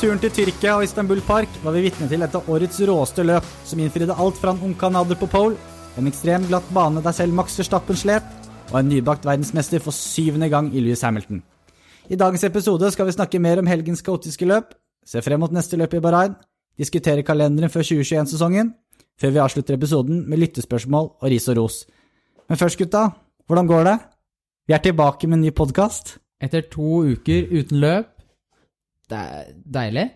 Turen til Tyrkia og Istanbul Park var vi vitne til et av årets råeste løp, som innfridde alt fra en ungkanader på pole, en ekstremt glatt bane der selv Max Verstappen slet, og en nybakt verdensmester for syvende gang i Louis Hamilton. I dagens episode skal vi snakke mer om helgens kaotiske løp, se frem mot neste løp i Bahrain, diskutere kalenderen før 2021-sesongen, før vi avslutter episoden med lyttespørsmål og ris og ros. Men først, gutta, hvordan går det? Vi er tilbake med en ny podkast. Etter to uker uten løp Det er deilig.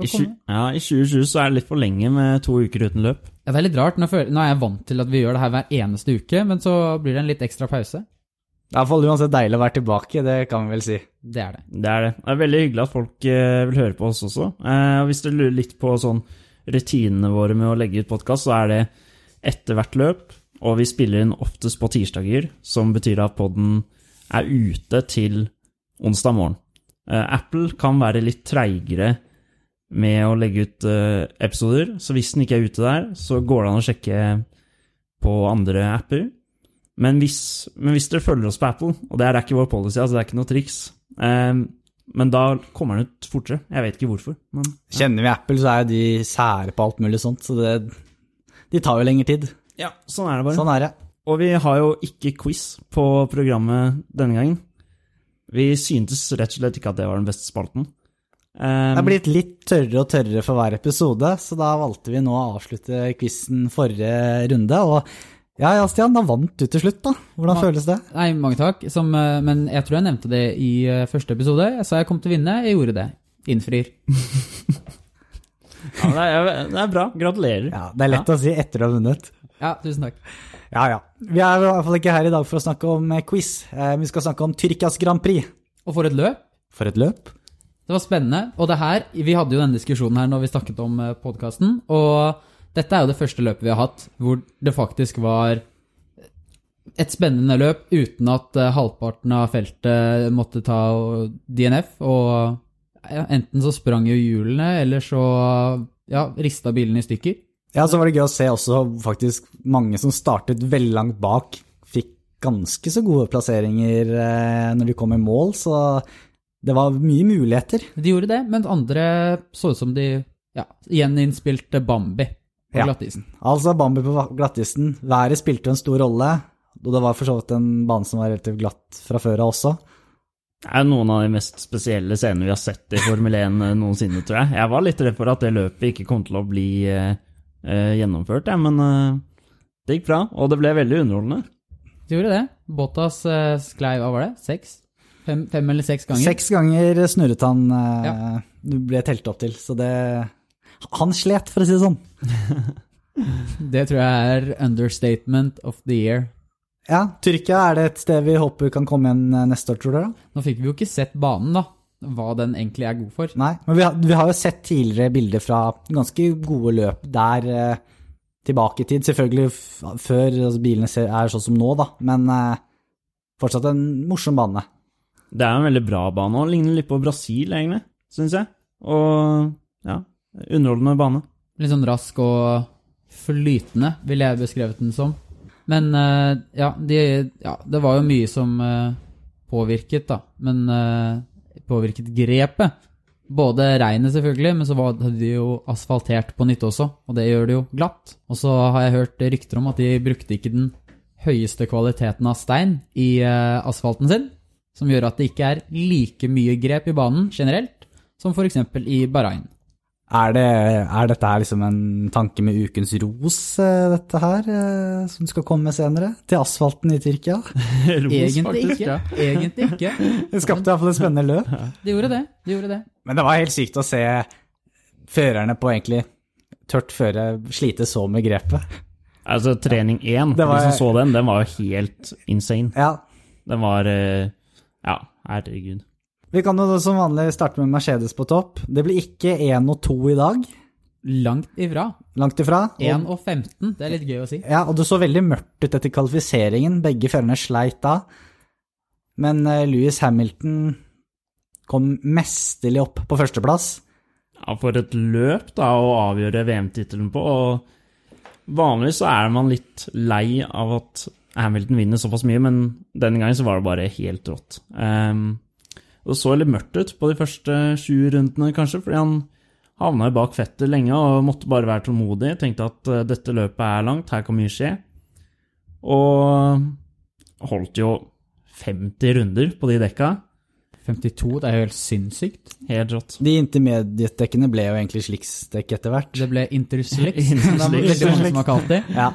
I, tju- ja, I 2020 så er det litt for lenge med to uker uten løp. Ja, det er litt rart. Nå, er jeg vant til at vi gjør det her hver eneste uke, men så blir det en litt ekstra pause. Det er iallfall uansett deilig å være tilbake, det kan vi vel si. Det er det. Det er det. Det er veldig hyggelig at folk eh, vil høre på oss også. Eh, og hvis du lurer litt på sånn rutinene våre med å legge ut podkast, så er det etter hvert løp, og vi spiller inn oftest på tirsdager, som betyr at podden er ute til onsdag morgen. Eh, Apple kan være litt treigere med å legge ut eh, episoder, så hvis den ikke er ute der, så går det an å sjekke på andre apper. Men hvis, men hvis dere følger oss på Apple, og det er ikke vår policy, altså det er ikke noe triks, eh, men da kommer den ut fortere. Jeg vet ikke hvorfor. Men, Kjenner vi Apple, så er de sære på alt mulig sånt, så det, de tar jo lengre tid. ja, sånn er det bare. Sånn er det. Og vi har jo ikke quiz på programmet denne gangen. Vi syntes rett og slett ikke at det var den beste spalten. Um, Det er blitt litt tørrere og tørrere for hver episode, så da valgte vi nå å avslutte quizen forrige runde. Og ja, ja, Stian, da vant du til slutt, da. Hvordan Ma føles det? Nei, mange takk. Som, eh, men jeg tror jeg nevnte det i eh, første episode. Jeg sa jeg kom til å vinne. Jeg gjorde det. Innfrir. ja, det, er, det er bra. Gratulerer. Ja, Det er lett å si etter å ha vunnet. Ja, tusen takk. Ja, ja. Vi er i hvert fall ikke her i dag for å snakke om eh, quiz. Eh, Vi skal snakke om Tyrkias Grand Prix. Og for et løp. For et løp. Det var spennende. Og det her Vi hadde jo denne diskusjonen her når vi snakket om podkasten, og dette er jo det første løpet vi har hatt hvor det faktisk var et spennende løp uten at eh, halvparten av feltet måtte ta DNF, og ja, enten så sprang jo hjulene, eller så ja, rista bilene i stykker. Ja, så var det gøy å se også faktisk mange som startet veldig langt bak, fikk ganske så gode plasseringer eh, når de kom i mål, så det var mye muligheter. De gjorde det, men andre så ut som de ja, gjeninnspilte Bambi på Ja. glattisen. Altså Bambi på glattisen. Været spilte en stor rolle, og det var for så vidt en bane som var relativt glatt fra før av også. Det er noen av de mest spesielle scenene vi har sett i Formel 1 noensinne, tror jeg. Jeg var litt redd for at det løpet ikke kom til å bli eh, eh, gjennomført, jeg, men eh, det gikk bra, og det ble veldig underholdende. Det gjorde det. Bottas eh, sklei, hva var det, seks? Fem, fem eller seks ganger? Seks ganger snurret han, eh, Ja. du ble telt opp til, så det Han slet, for å si det sånn. Det tror jeg er understatement of the year. Ja, Tyrkia, er det et sted vi håper kan komme igjen eh, neste år, tror dere? Nå fikk vi jo ikke sett banen, da. Hva den egentlig er god for. Nei, men vi har, vi har jo sett tidligere bilder fra ganske gode løp der eh, tilbake i tid. Selvfølgelig f før altså, bilene ser, er sånn som nå, da, men eh, fortsatt en morsom bane. Det er en veldig bra bane, og ligner litt på Brasil, egentlig, syns jeg. Og ja, underholdende bane. Litt sånn rask og flytende, ville jeg beskrevet den som. Men eh, ja, de, ja, det var jo mye som eh, påvirket, da. Men eh, påvirket grepet. Både regnet, selvfølgelig, men så hadde de jo asfaltert på nytt også, og det gjør det jo glatt. Og så har jeg hørt rykter om at de brukte ikke den høyeste kvaliteten av stein i eh, asfalten sin, som gjør at det ikke er like mye grep i banen generelt, som f.eks. i Bahrain. Er, det, er dette her liksom en tanke med ukens ros, eh, dette her, eh, som skal komme senere? Til asfalten i Tyrkia? Ros, Egentlig faktisk, ikke. ja. Egentlig ikke. Det skapte i hvert fall et spennende løp. De gjorde det. det gjorde det. Men det var helt sykt å se førerne på egentlig tørt føre slite så med grepet. Altså, trening én, var- de som så den, den var jo helt insane. Ja, Den var eh, Ja, herregud. Vi kan jo som vanlig starte med Mercedes på topp. Det blir ikke 1 og 2 i dag, Langt ifra. langt ifra. 1 og 15, det er litt gøy å si. Ja, og det så veldig mørkt ut etter kvalifiseringen. Begge førerne sleit da. Men eh, Lewis Hamilton kom mesterlig opp på førsteplass. Ja, for et løp da å avgjøre VM-tittelen på. Og vanligvis så er man litt lei av at Hamilton vinner såpass mye, men denne gangen så var det bare helt rått. Ehm, og Det så litt mørkt ut på de første sju rundene, kanskje, fordi han havna jo bak fettet lenge og måtte bare være tålmodig. Tenkte at eh, dette løpet er langt, her kan mye skje. Og holdt jo 50 runder på de dekka. 52, det er jo helt sinnssykt. Helt rått. De intermediate-dekkene ble jo egentlig sliksdekk etter hvert. Det ble interslicks, som det er veldig mange som har kalt det. Ja.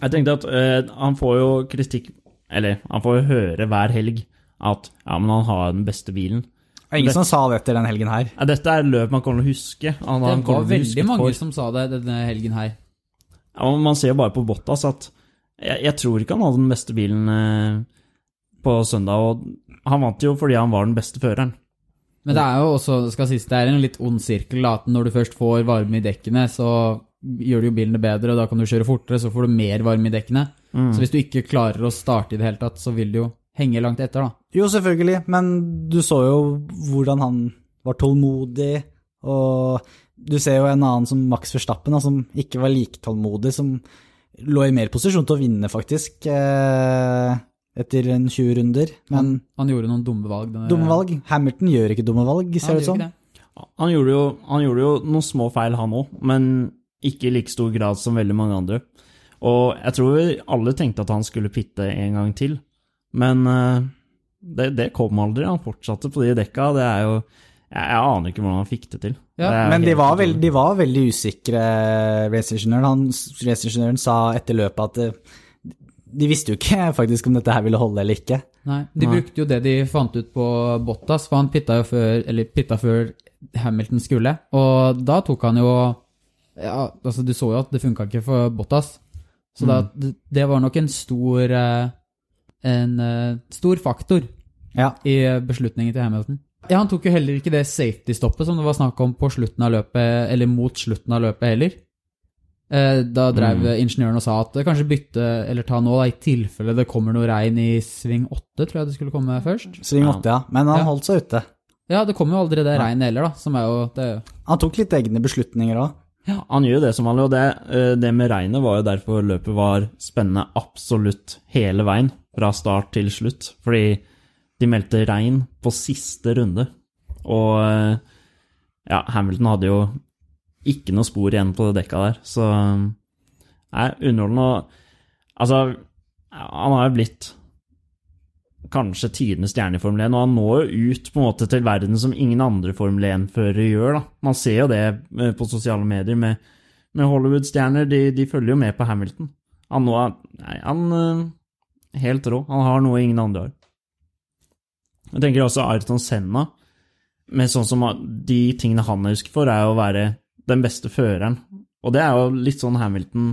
Jeg tenkte at uh, han får jo kritikk Eller han får jo høre hver helg at ja, men han har den beste bilen. Det er ingen som sa det etter den helgen her. Ja, dette er løp man kommer til å huske. Han, Det han var veldig mange for. som sa det denne helgen her. Ja, men Man ser jo bare på Bottas at jeg, jeg tror ikke han hadde den beste bilen eh, på søndag. Og han vant jo fordi han var den beste føreren. Men det er jo også, skal sies, det er en litt ond sirkel, at når du først får varme i dekkene, så gjør det jo bilene bedre, og da kan du kjøre fortere, så får du mer varme i dekkene. Mm. Så hvis du ikke klarer å starte i det hele tatt, så vil du jo henge langt etter, da. Jo, selvfølgelig, men du så jo hvordan han var tålmodig, og du ser jo en annen som Max Verstappen, da, som ikke var like tålmodig, som lå i mer posisjon til å vinne, faktisk, eh, etter en 20 runder. Men Han, han gjorde noen dumme valg. denne- dumme valg. Hamilton gjør ikke dumme valg, ser det ut som. Han gjorde, jo, han gjorde jo noen små feil, han òg, men ikke i like stor grad som veldig mange andre. Og jeg tror vi alle tenkte at han skulle pitte en gang til, men eh, det, det kom aldri. Han fortsatte på de dekka. Det er jo Jeg, jeg aner ikke hvordan han fikk det til. Ja, Det Men de var, veld, de var veldig usikre, raceingeniøren. Han- Raceingeniøren sa etter løpet at eh, de visste jo ikke faktisk om dette her ville holde eller ikke. Nei, de Nei. brukte jo det de fant ut på Bottas, for han pitta jo før, eller pitta før Hamilton skulle. Og da tok han jo Ja, altså du så jo at det funka ikke for Bottas. Så da, det- det var nok en stor eh, En eh, stor faktor Ja, i beslutningen til Hamilton. Ja, Han tok jo heller ikke det safety-stoppet som det var snakk om på slutten av løpet, eller mot slutten av løpet heller. Eh, Da drev Mm. ingeniøren og sa at det kanskje bytte, eller ta nå, da, i tilfelle det kommer noe regn i sving 8, tror jeg det skulle komme først. sving Ja. åtte, ja. Men han Ja. holdt seg ute. Ja, det kom jo aldri det regnet heller, da, som er jo det, Han tok litt egne beslutninger òg. Han gjør jo det som vanlig, og det, eh, det med regnet var jo derfor løpet var spennende absolutt hele veien, fra start til slutt. Fordi de meldte regn på siste runde. Og eh, ja, Hamilton hadde jo ikke noe spor igjen på det dekka der, så Nei, underholdende Altså, han har jo blitt kanskje tidenes stjerne i Formel 1, og han når jo ut på en måte til verden som ingen andre Formel 1-førere gjør. da. Man ser jo det eh, på sosiale medier med, med Hollywood-stjerner, de, de følger jo med på Hamilton. Han nå Nei, han eh, Helt rå. Han har noe ingen andre har. Jeg tenker også Ayrton Senna, med sånn som de tingene han er husket for, er å være den beste føreren. Og det er jo litt sånn Hamilton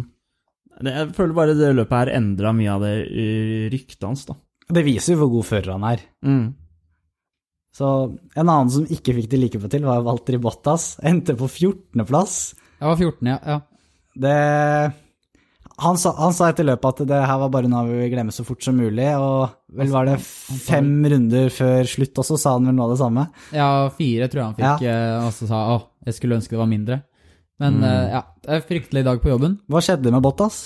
Jeg føler bare det løpet her endra mye av det eh, ryktet hans, da. Det viser jo hvor god fører han er. Mm. Så en annen som ikke fikk det like på til, var Walter Bottas. Endte på 14.-plass. Jeg var 14, ja. ja. Det han sa, han sa etter løpet at det her var bare noe vi vil glemme så fort som mulig, og vel var det fem runder før slutt også, sa han vel noe av det samme. Ja, fire tror jeg han fikk, ja. og så sa å, jeg skulle ønske det var mindre. Men Mm. eh, ja, det er fryktelig dag på jobben. Hva skjedde med Bottas?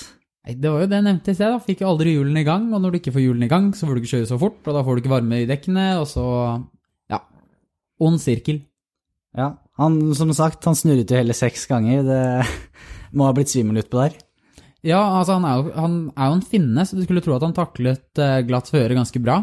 Nei, Det var jo det jeg nevnte i sted, da. Fikk jo aldri hjulene i gang, og når du ikke får hjulene i gang, så får du ikke kjøre så fort, og da får du ikke varme i dekkene, og så ja. Ond sirkel. Ja, han, som sagt, han snurret jo hele seks ganger. Det må ha blitt svimmel utpå der. Ja, altså han er, jo, han er jo en finne, så du skulle tro at han taklet eh, glatt føre ganske bra.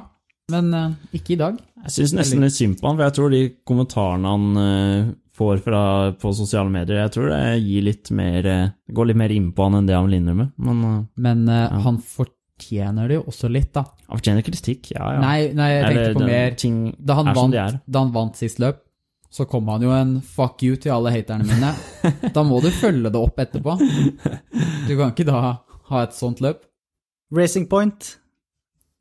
Men eh, ikke i dag. Jeg syns nesten litt synd på han, for jeg tror de kommentarene han eh, får fra, på sosiale medier, jeg tror det gir litt mer går litt mer innpå han enn det han vil innrømme. Men Men Ja. han fortjener det jo også litt, da. han fortjener kritikk, ja ja. Nei, nei, jeg tenkte på mer Ting da han, vant, da han vant sist løp, så kom han jo en fuck you til alle haterne mine. da må du følge det opp etterpå. Du kan ikke da ha et sånt løp. Racing Point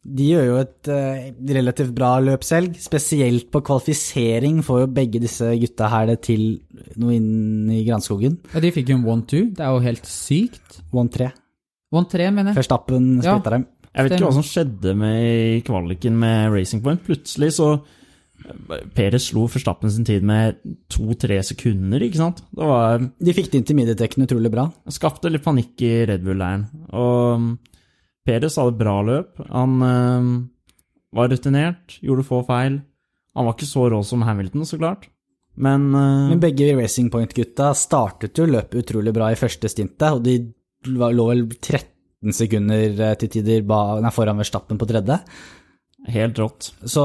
de gjør jo et eh, relativt bra løp selv. Spesielt på kvalifisering får jo begge disse gutta her det til noe inn i granskogen. Ja, de fikk jo en 1-2. Det er jo helt sykt. 1-3. 1-3, mener jeg. Førstappen Ja. dem. Jeg vet ikke hva som skjedde med i kvaliken med Racing Point. Plutselig så Perez slo Forstappen sin tid med to-tre sekunder, ikke sant? Det var De fikk det inn til midjetekken utrolig bra. skapte litt panikk i Red Bull-leiren. Og Peres hadde bra løp. Han øh, var rutinert, gjorde få feil. Han var ikke så rå som Hamilton, så klart. Men, øh, Men begge Racing Point-gutta startet jo løpet utrolig bra i første stintet, og de lå vel 13 sekunder eh, til tider ba, nei, foran Verstappen på tredje. helt rått. Så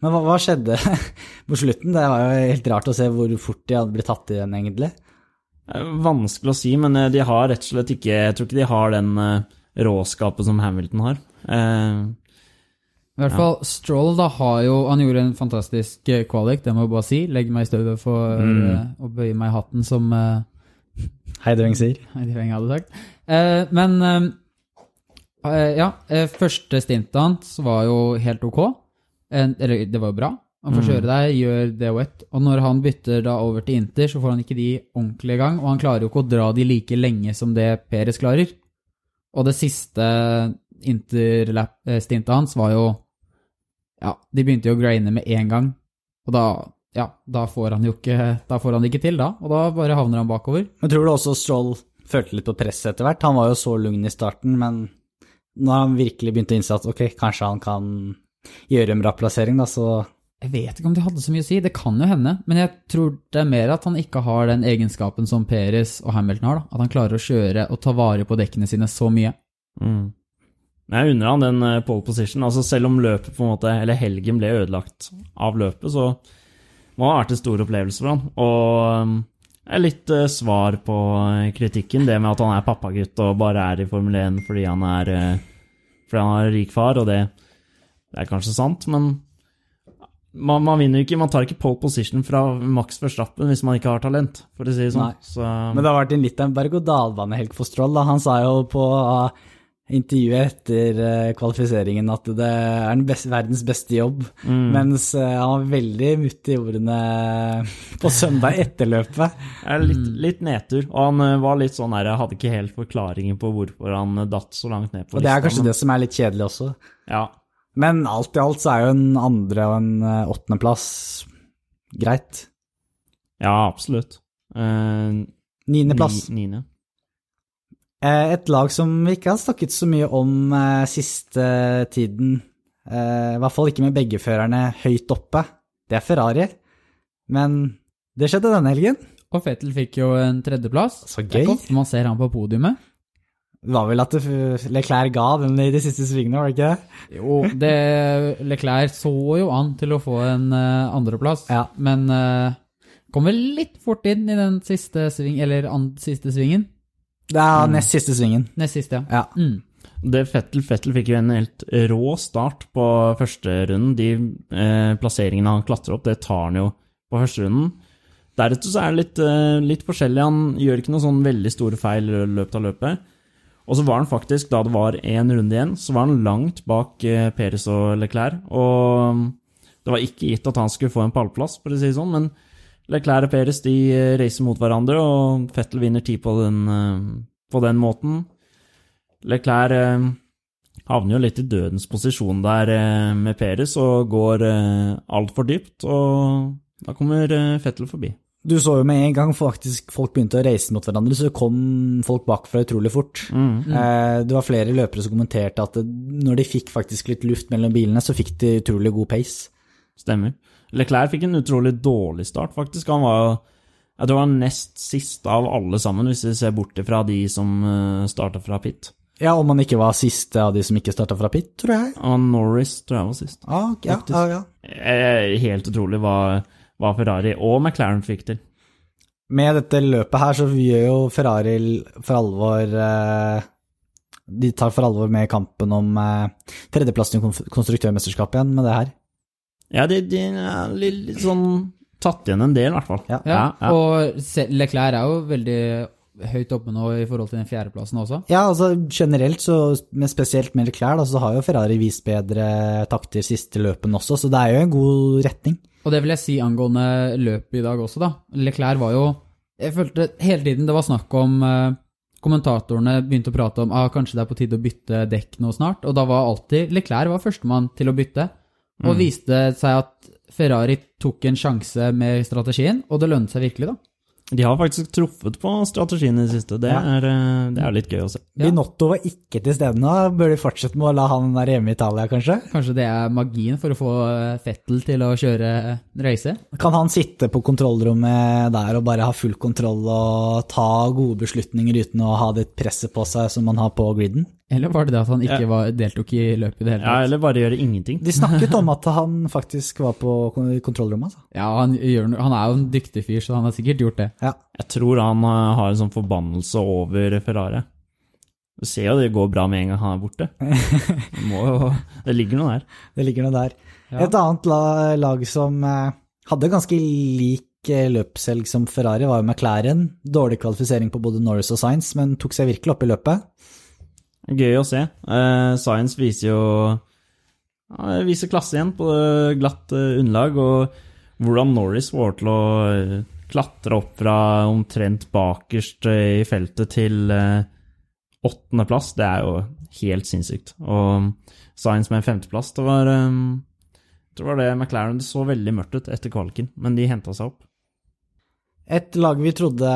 Men hva, hva skjedde på slutten? Det var jo helt rart å se hvor fort de hadde blitt tatt igjen, egentlig. Eh, Vanskelig å si, men eh, de har rett og slett ikke Jeg tror ikke de har den eh, råskapet som Hamilton har. Eh, I hvert fall Stroll da har jo Han gjorde en fantastisk eh, kvalik, det må jeg bare si. Legge meg i støvet for eh, å bøye meg i hatten, som uh, Heideveng sier. Heideveng hadde sagt. Eh, men eh, eh, ja, eh, første stintet hans var jo helt ok. En, eller det var jo bra. Han får kjøre der, gjør det wet. Og når han bytter da over til Inter, så får han ikke de ordentlig i gang. Og han klarer jo ikke å dra de like lenge som det Peres klarer. Og det siste Inter-stintet hans var jo Ja, de begynte jo å graine med en gang. Og da ja, da får han jo ikke Da får han det ikke til, da. Og da bare havner han bakover. Men tror du også Stroll følte litt på press etter hvert? Han var jo så lugn i starten, men når han virkelig begynte å innse at ok, kanskje han kan gjøre en bra plassering, da, så Jeg vet ikke om det hadde så mye å si, det kan jo hende. Men jeg tror det er mer at han ikke har den egenskapen som Peres og Hamilton har. da. At han klarer å kjøre og ta vare på dekkene sine så mye. mm. Men Jeg unner han den eh, pole position. Altså Selv om løpet på en måte, eller helgen ble ødelagt av løpet, så må det ha vært en stor opplevelse for han. Og um, er litt eh, svar på eh, kritikken, det med at han er pappagutt og bare er i Formel 1 fordi han er, fordi han har rik far, og det, det er kanskje sant, men man, man vinner ikke, man tar ikke pole position fra Max Verstappen hvis man ikke har talent, for å si det sånn. Så, Men det har vært en litt av en berg-og-dal-bane-helg for Stroll. Da. Han sa jo på uh, intervjuet etter uh, kvalifiseringen at det er den beste, verdens beste jobb, mm. mens uh, han var veldig mutt i ordene på søndag etter løpet. litt, litt nedtur, og han eh, var litt sånn her, jeg hadde ikke helt forklaringen på hvorfor han eh, datt så langt ned på Og det er kanskje men- det som er litt kjedelig også. Ja, Men alt i alt så er jo en andre- og en uh, åttendeplass greit. ja absolutt. Uh, Niendeplass. ni- Niende. Eh, Et lag som vi ikke har snakket så mye om eh, siste tiden, eh, i hvert fall ikke med begge førerne høyt oppe, det er Ferrari. Men det skjedde denne helgen. Og Fettel fikk jo en tredjeplass. Så Det er gøy. ikke ofte man ser han på podiumet. Det var vel at Leclerc ga den i de siste svingene, var det ikke det? Jo, det Leclerc så jo an til å få en uh, andreplass, Ja. men uh, kom vel litt fort inn i den siste sving, eller an, siste svingen. Det er nest siste svingen. Nest siste, ja. Ja. Mm. Det Fettel, Fettel fikk jo en helt rå start på første runden. De eh, plasseringene han klatrer opp, det tar han jo på første runden. Deretter så er det litt, eh, litt forskjellig. Han gjør ikke noen sånn veldig store feil i løpet av løpet. Og så var han faktisk, da det var én runde igjen, så var han langt bak eh, Peres og Leclerc. Og mm, det var ikke gitt at han skulle få en pallplass, for å si det sånn, men Leclerc og Peres de reiser racer mot hverandre, og Fettel vinner tid på den, eh, på den måten. Leclerc eh, havner jo litt i dødens posisjon der eh, med Peres og går eh, altfor dypt, og da kommer eh, Fettel forbi. Du så jo med en gang faktisk folk begynte å reise mot hverandre, så kom folk bakfra utrolig fort. Mm. Eh, Det var flere løpere som kommenterte at når de fikk faktisk litt luft mellom bilene, så fikk de utrolig god pace. Stemmer. Leclerc fikk en utrolig dårlig start, faktisk. Han var jo jeg tror han var nest sist av alle sammen, hvis vi ser bort fra de som starta fra pit. Ja, om han ikke var siste av de som ikke starta fra pit, tror jeg. Og Norris tror jeg var sist. Ah, ja, ah, ja. Eh, Helt utrolig hva, hva Ferrari og McLaren fikk til. Med dette løpet her så gjør jo Ferrari for alvor eh, De tar for alvor med kampen om eh, tredjeplassen i konstruktørmesterskapet igjen med det her. Ja, de, de er litt, litt sånn tatt igjen en del, i hvert fall. Ja. Ja, Ja, ja. og Leclerc er jo veldig høyt oppe nå i forhold til den fjerdeplassen også. Ja, altså generelt, så, men spesielt med Leclerc, da, så har jo Ferrari vist bedre takter siste løpen også, så det er jo en god retning. Og det vil jeg si angående løpet i dag også, da. Leclerc var jo Jeg følte hele tiden det var snakk om eh, Kommentatorene begynte å prate om ah, kanskje det er på tide å bytte dekk nå snart, og da var alltid Leclerc var førstemann til å bytte. Og viste seg at Ferrari tok en sjanse med strategien, og det lønnet seg virkelig, da. De har faktisk truffet på strategien i det siste. Det, Ja. er, eh, det er litt gøy å se. Ja. Binotto var ikke til stede nå. Bør de fortsette med å la han være hjemme i Italia, kanskje? Kanskje det er magien for å få eh, Fettel til å kjøre reise? Kan han sitte på kontrollrommet der og bare ha full kontroll og ta gode beslutninger uten å ha det presset på seg som man har på griden? Eller var det det at han ikke var, deltok i løpet i det hele tatt? Ja, eller bare gjøre ingenting. De snakket om at han faktisk var på kontrollrommet. Altså. Ja, han, gjør, han er jo en dyktig fyr, så han har sikkert gjort det. Ja. Jeg tror han eh, har en sånn forbannelse over Ferrari. Du ser jo det går bra med en gang han er borte. Det, må jo, det ligger noe der. Det ligger noe der. Ja. Et annet lag som eh, hadde ganske lik eh, løpshelg som Ferrari, var jo McLaren. Dårlig kvalifisering på både Norris og Science, men tok seg virkelig opp i løpet. Gøy å se. Uh, Science viser jo ja, viser klasse igjen på glatt eh, underlag, og hvordan Norris får til å eh, klatre opp fra omtrent bakerst i feltet til åttendeplass, det er jo helt sinnssykt. Og Science med en femteplass, det var det var det McLaren så veldig mørkt ut etter kvaliken, men de henta seg opp. Et lag vi trodde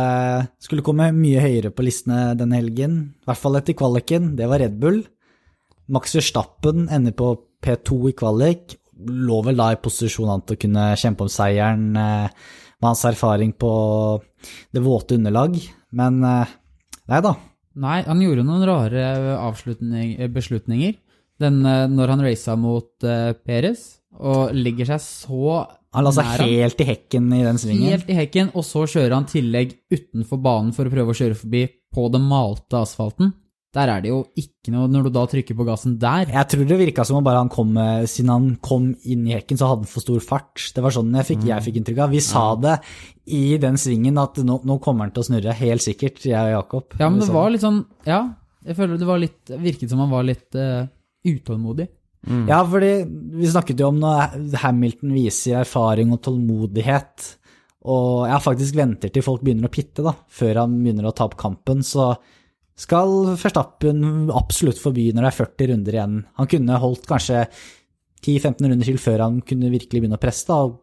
skulle komme mye høyere på listene denne helgen, i hvert fall etter kvaliken, det var Red Bull. Max Verstappen ender på P2 i kvalik, lå vel da i posisjon an til å kunne kjempe om seieren eh, med hans erfaring på det våte underlag, men eh, nei da. Nei, han gjorde noen rare beslutninger den, eh, når han raca mot Perez, og ligger seg så Han la seg helt i hekken i den svingen. Helt i hekken, og så kjører han tillegg utenfor banen for å prøve å kjøre forbi på den malte asfalten. Der er det jo ikke noe Når du da trykker på gassen der Jeg tror det virka som om bare han kom, eh, siden han kom inn i hekken, så hadde han for stor fart. Det var sånn jeg fikk, jeg fikk inntrykk av. Vi sa det i den svingen at nå, nå kommer han til å snurre, helt sikkert, jeg og Jakob. Ja, men det var litt sånn Ja, jeg føler det var litt Virket som han var litt uh, utålmodig. Ja, fordi vi snakket jo om når Hamilton viser erfaring og tålmodighet, og jeg faktisk venter til folk begynner å pitte, da, før han begynner å ta opp kampen, så skal Verstappen absolutt forbi når det er 40 runder igjen. Han kunne holdt kanskje 10-15 runder til før han kunne virkelig begynne å presse da, og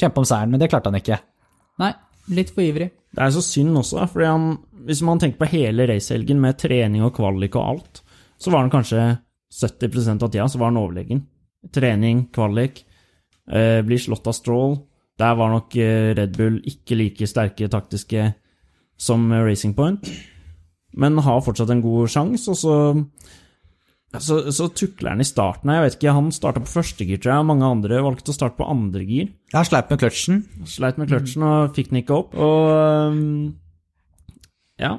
kjempe om seieren, men det klarte han ikke. Nei, litt for ivrig. Det er så synd også, han, hvis man tenker på hele racehelgen med trening og kvalik og alt, så var han kanskje 70% av tida så var han overlegen. Trening, kvalik, eh, blir slått av Stroll. Der var nok eh, Red Bull ikke like sterke taktiske som eh, Racing Point, men har fortsatt en god sjanse, og så så, så tukler han i starten. Jeg vet ikke, Han starta på første gir, tror jeg. Mange andre valgte å starte på andre gir. Ja, sleip med kløtsjen. Sleit med kløtsjen og fikk den ikke opp. Og øhm, ja,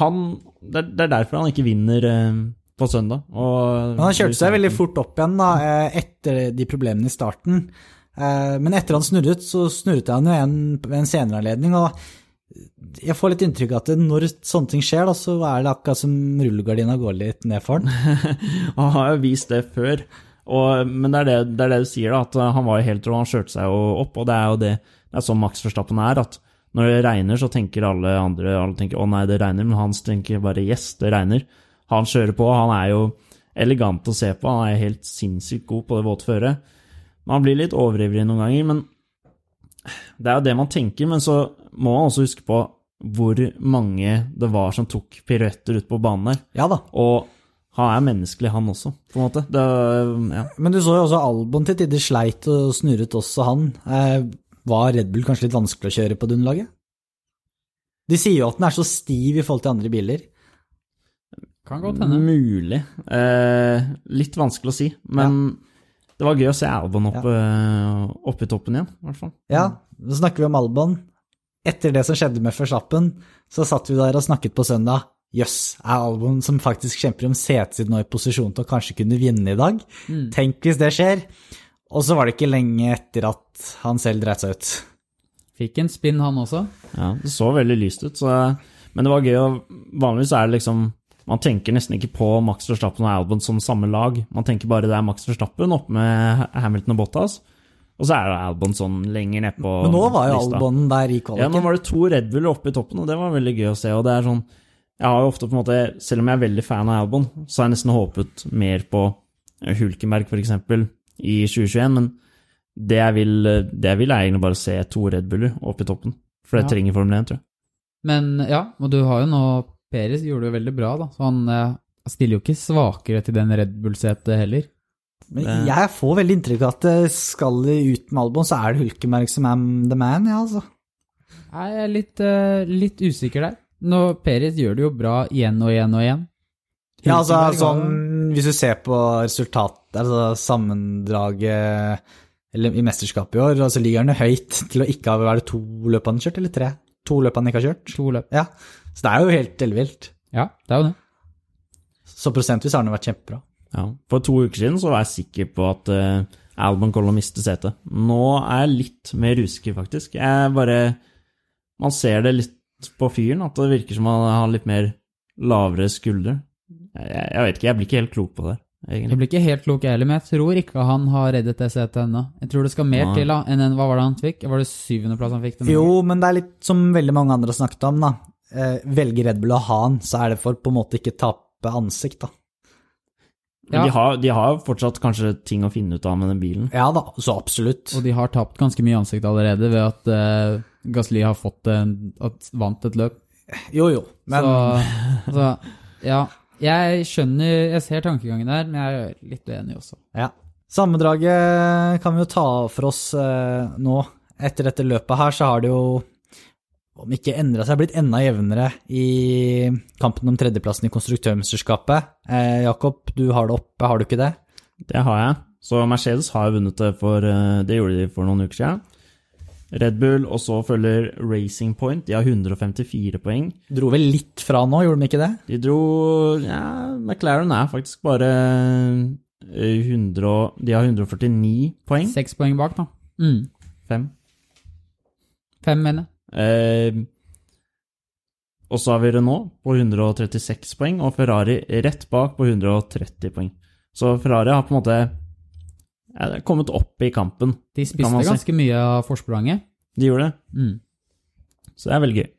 han det er, er derfor han ikke vinner på søndag. Men han kjørte seg veldig fort opp igjen da, eh, etter de problemene i starten. Eh, Men etter han snurret, så snurret han jo igjen ved en senere anledning. og jeg får litt inntrykk av at når sånne ting skjer, da, så er det akkurat som rullegardina går litt ned for han. Han har jo vist det før. Og, men det er det, det er det du sier, da, at han var jo helt rå, han kjørte seg jo opp. Og det er jo det, det er sånn Max Verstappen er, at når det regner, så tenker alle andre alle tenker, å nei, det regner, men Hans tenker bare yes, det regner. Han kjører på, han er jo elegant å se på, han er helt sinnssykt god på det våte føret. Man blir litt overivrig noen ganger, men det er jo det man tenker. Men så må man også huske på hvor mange det var som tok piruetter ut på banen der. Ja da. Og han er menneskelig, han også, på en måte. Det, ja. Men du så jo også Albon til tider sleit og snurret også han. Eh, var Red Bull kanskje litt vanskelig å kjøre på det underlaget? De sier jo at den er så stiv i forhold til andre biler. Kan godt hende. Mulig. Eh, litt vanskelig å si, men det var gøy å se Albon opp, ja. oppe i toppen igjen, i hvert fall. Ja, nå snakker vi om Albon. Etter det som skjedde med Verstappen, så satt vi der og snakket på søndag. Jøss, er Albon som faktisk kjemper om setet sitt nå i posisjon til å kanskje kunne vinne i dag? Tenk hvis det skjer. Og så var det ikke lenge etter at han selv dreit seg ut. Fikk en spinn, han også. Ja, det så veldig lyst ut, så, men det var gøy. Vanligvis er det liksom Man tenker nesten ikke på Max Verstappen og Albon som samme lag. Man tenker bare det er Max Verstappen oppe med Hamilton og Bottas, og så er det Albon sånn lenger nedpå Men nå var jo lista. Albon der i Ja, nå var det to Red Buller oppe i toppen, og det var veldig gøy å se. og det er sånn, jeg har jo ofte på en måte, Selv om jeg er veldig fan av Albon, så har jeg nesten håpet mer på Hulkenberg f.eks. i 2021, men det jeg, vil, det jeg vil, er egentlig bare se to Red Buller oppe i toppen. For det Ja. trenger Formel 1, tror jeg. Men ja, og du har jo nå Peres gjorde det jo veldig bra, da. Så han eh, stiller jo ikke svakere til den Red Bull-setet heller. Men jeg får veldig inntrykk av at skal det ut med Albon, så er det Hulkemerk som er the man, ja, altså. Jeg er litt, uh, litt usikker der. Nå, Peres gjør det jo bra igjen og igjen og igjen. Ja, altså sånn, hvis du ser på resultatet, altså sammendraget eller i mesterskapet i år, altså ligger han jo høyt til å ikke ha, vært to løp han har kjørt, eller tre? To løp han ikke har kjørt? To løp. Ja, så det er jo helt ellevilt. Ja, det er jo det. Så prosentvis har han jo vært kjempebra. Ja. For to uker siden så var jeg sikker på at uh, Albon kom til å miste setet. Nå er jeg litt mer usikker, faktisk. Jeg bare Man ser det litt på fyren, at det virker som han har litt mer lavere skulder. Jeg, jeg, jeg vet ikke, jeg blir ikke helt klok på det, Jeg egentlig. blir ikke helt klok jeg heller, men jeg tror ikke han har reddet det setet ennå. Jeg tror det skal mer Nei. til da, enn en, hva var det han fikk? Var det syvendeplass han fikk? denne? Jo, men det er litt som veldig mange andre har snakket om, da. Eh, velger Red Bull å ha han, så er det for på en måte ikke tape ansikt, da. Men Ja. de, har, de har fortsatt kanskje ting å finne ut av med den bilen. Ja da, så absolutt. Og de har tapt ganske mye ansikt allerede ved at uh, Gasli har fått en, at, vant et løp. Jo, jo, men Så, så ja. Jeg skjønner Jeg ser tankegangen der, men jeg er litt uenig også. Ja. Sammendraget kan vi jo ta for oss eh, nå. Etter dette løpet her så har det jo, om ikke endra seg, blitt enda jevnere i kampen om tredjeplassen i konstruktørmesterskapet. Eh, Jakob, du har det oppe, har du ikke det? Det har jeg. Så Mercedes har vunnet det for eh, Det gjorde de for noen uker siden. Red Bull, og så følger Racing Point. De har 154 poeng. Dro vel litt fra nå, gjorde de ikke det? De dro Ja, McLaren er faktisk bare eh, 100 De har 149 poeng. Seks poeng bak, da. Mm. Fem. Fem, mener jeg. Eh, og så har vi Renault på 136 poeng, og Ferrari rett bak på 130 poeng. Så Ferrari har på en måte er kommet opp i kampen. De Kan spiste si. ganske mye av forspranget. De gjorde det, Mm. så det er veldig gøy.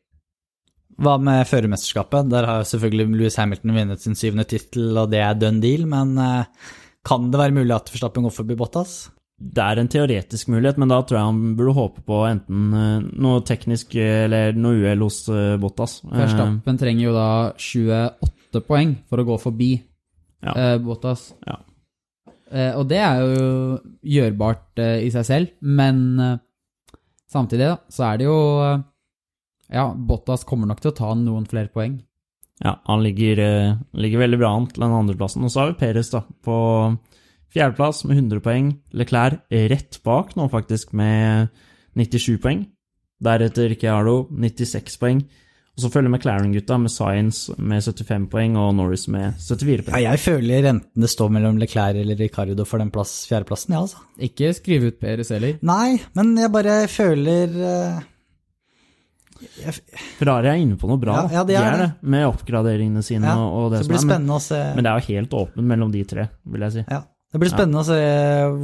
Hva med førermesterskapet? Der har selvfølgelig Louis Hamilton vunnet sin syvende tittel, og det er done deal, men eh, kan det være mulig at Verstappen går forbi Bottas? Det er en teoretisk mulighet, men da tror jeg han burde håpe på enten eh, noe teknisk eh, eller noe uhell hos Bottas. Verstappen trenger jo da 28 poeng for å gå forbi Ja. eh, Bottas. Ja. Eh, og det er jo gjørbart eh, i seg selv, men eh, samtidig da, så er det jo Ja, Bottas kommer nok til å ta noen flere poeng. Ja, han ligger, ligger veldig bra an til den andreplassen. Og så har vi Peres da, på fjerdeplass med 100 poeng. Leclerc rett bak nå, faktisk, med 97 poeng. Deretter Ricciardo, 96 poeng. Og så følger McLaren-gutta med Science med 75 poeng og Norris med 74 Ja, poeng. jeg føler enten det står mellom Leclerc eller Ricardo for den plass, fjerdeplassen, ja, altså. Ikke skrive ut Peres heller. Nei, men jeg bare føler uh... jeg, Ferrari er inne på noe bra, Ja, det ja, de er det. med oppgraderingene sine Ja, og, det Så det blir som er. Men, å se men det er jo helt åpent mellom de tre, vil jeg si. ja, Det blir spennende å se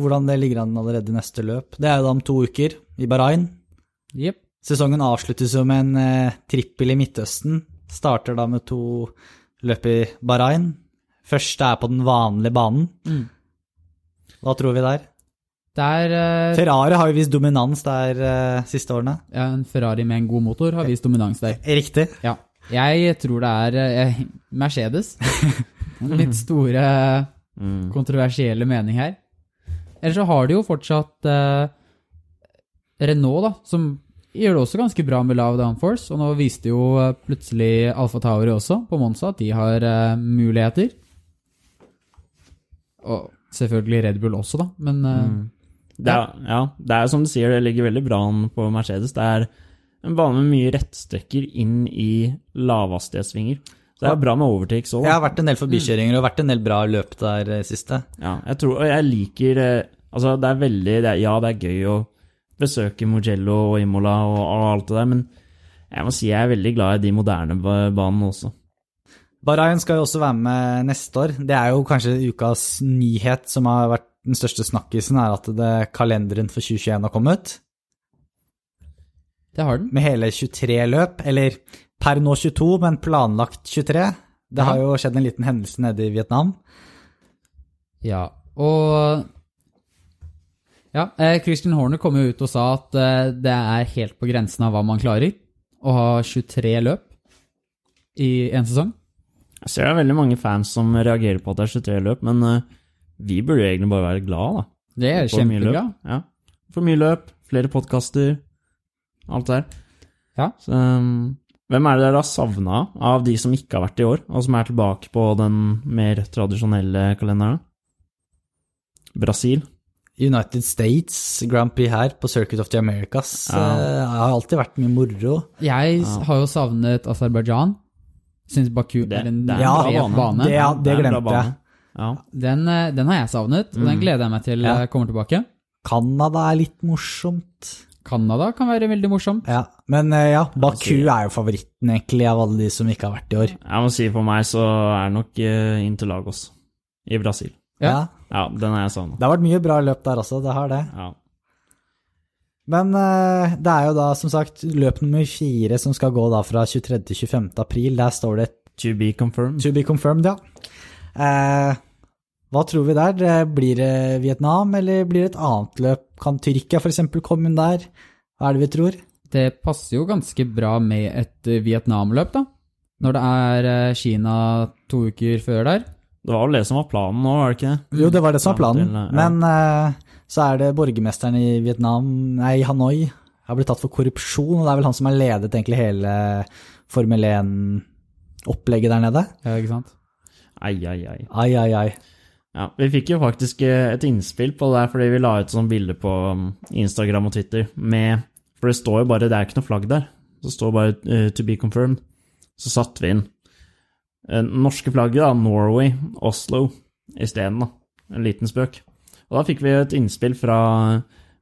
hvordan det ligger an allerede i neste løp. Det er jo da om to uker, i Bahrain. Jepp. Sesongen avsluttes jo med en eh, trippel i Midtøsten. Starter da med to løp i Bahrain. Første er på den vanlige banen. Mm. Hva tror vi der? Der eh, Ferrari har jo vist dominans der eh, siste årene. ja, En Ferrari med en god motor har vist dominans der. Riktig. Ja. Jeg tror det er eh, Mercedes. Litt store Mm. kontroversielle mening her. Ellers så har de jo fortsatt eh, Renault, da, som gjør det også ganske bra med lav downforce. Og nå viste jo eh, plutselig Alfa Tauri også, på Monza, at de har uh, muligheter. Og selvfølgelig Red Bull også, da, men uh, Mm. Det er, ja, det er som du sier, det ligger veldig bra an på Mercedes. Det er en bane med mye rettstrekker inn i lavhastighetssvinger. Det er bra med overtakes òg. Jeg har vært en del forbikjøringer og vært en del bra løp der siste. Ja, jeg tror, og jeg liker Altså, det er veldig det er, Ja, det er gøy å besøke Mugello og Imola og, og alt det der, men jeg må si jeg er veldig glad i de moderne banene også. Bahrain skal jo også være med neste år. Det er jo kanskje ukas nyhet som har vært den største snakkisen, er at det, kalenderen for 2021 har kommet. det har den. Med hele 23 løp, eller per nå 22, men planlagt 23. Det har jo skjedd en liten hendelse nede i Vietnam. Ja, og Ja, eh, Christian Horner kom jo ut og sa at eh, det er helt på grensen av hva man klarer å ha 23 løp i en sesong. Jeg ser det er veldig mange fans som reagerer på at det er 23 løp, men eh, vi burde jo egentlig bare være glad da. Det er For mye kjempebra. Ja. For mye løp, flere podkaster, alt det der. Ja. Så, um, hvem er det dere har savna av de som ikke har vært i år, og som er tilbake på den mer tradisjonelle kalenderen? Brasil. United States Grand Prix her på Circuit of the Americas Ja. Det har alltid vært mye moro. Jeg Ja. har jo savnet Aserbajdsjan. Syns Baku Det- er en det er Ja, bane. bane. Det, ja, det Det glemte jeg. Ja. Den, eh, den har jeg savnet, og den Mm. gleder jeg meg til Ja. eh, kommer tilbake. Canada er litt morsomt. Canada kan være veldig morsomt. Ja, Men eh, ja, Baku si- er jo favoritten egentlig av alle de som ikke har vært i år. Jeg må si for meg så er det nok Interlagos i Brasil. Ja. Ja. Den er jeg savna. Det har vært mye bra løp der også, det har det. Ja. Men eh, det er jo da som sagt løp nummer fire som skal gå da fra 23. til 25. april. Der står det To be confirmed. to be confirmed, ja. Eh, hva tror vi der? Eh, Blir det Vietnam, eller blir det et annet løp? Kan Tyrkia f.eks. komme inn der? Hva er det vi tror? Det passer jo ganske bra med et eh, Vietnam-løp, da. Når det er Kina to uker før der. Det var vel det som var planen nå, var det ikke det? Jo, det var det som var planen. Men uh, så er det borgermesteren i Vietnam, nei, Hanoi, har blitt tatt for korrupsjon, og det er vel han som har ledet egentlig hele Formel 1-opplegget der nede. Ja, ikke sant? Ai, ai, ai. Ai, ai, ai. Ja, Vi fikk jo faktisk eh, et innspill på det der fordi vi la ut sånn bilde på um, Instagram og Twitter med For det står jo bare Det er ikke noe flagg der. Det står bare uh, 'to be confirmed'. Så satte vi inn eh, norske flagget, da, Norway, Oslo, isteden, da. En liten spøk. Og da fikk vi et innspill fra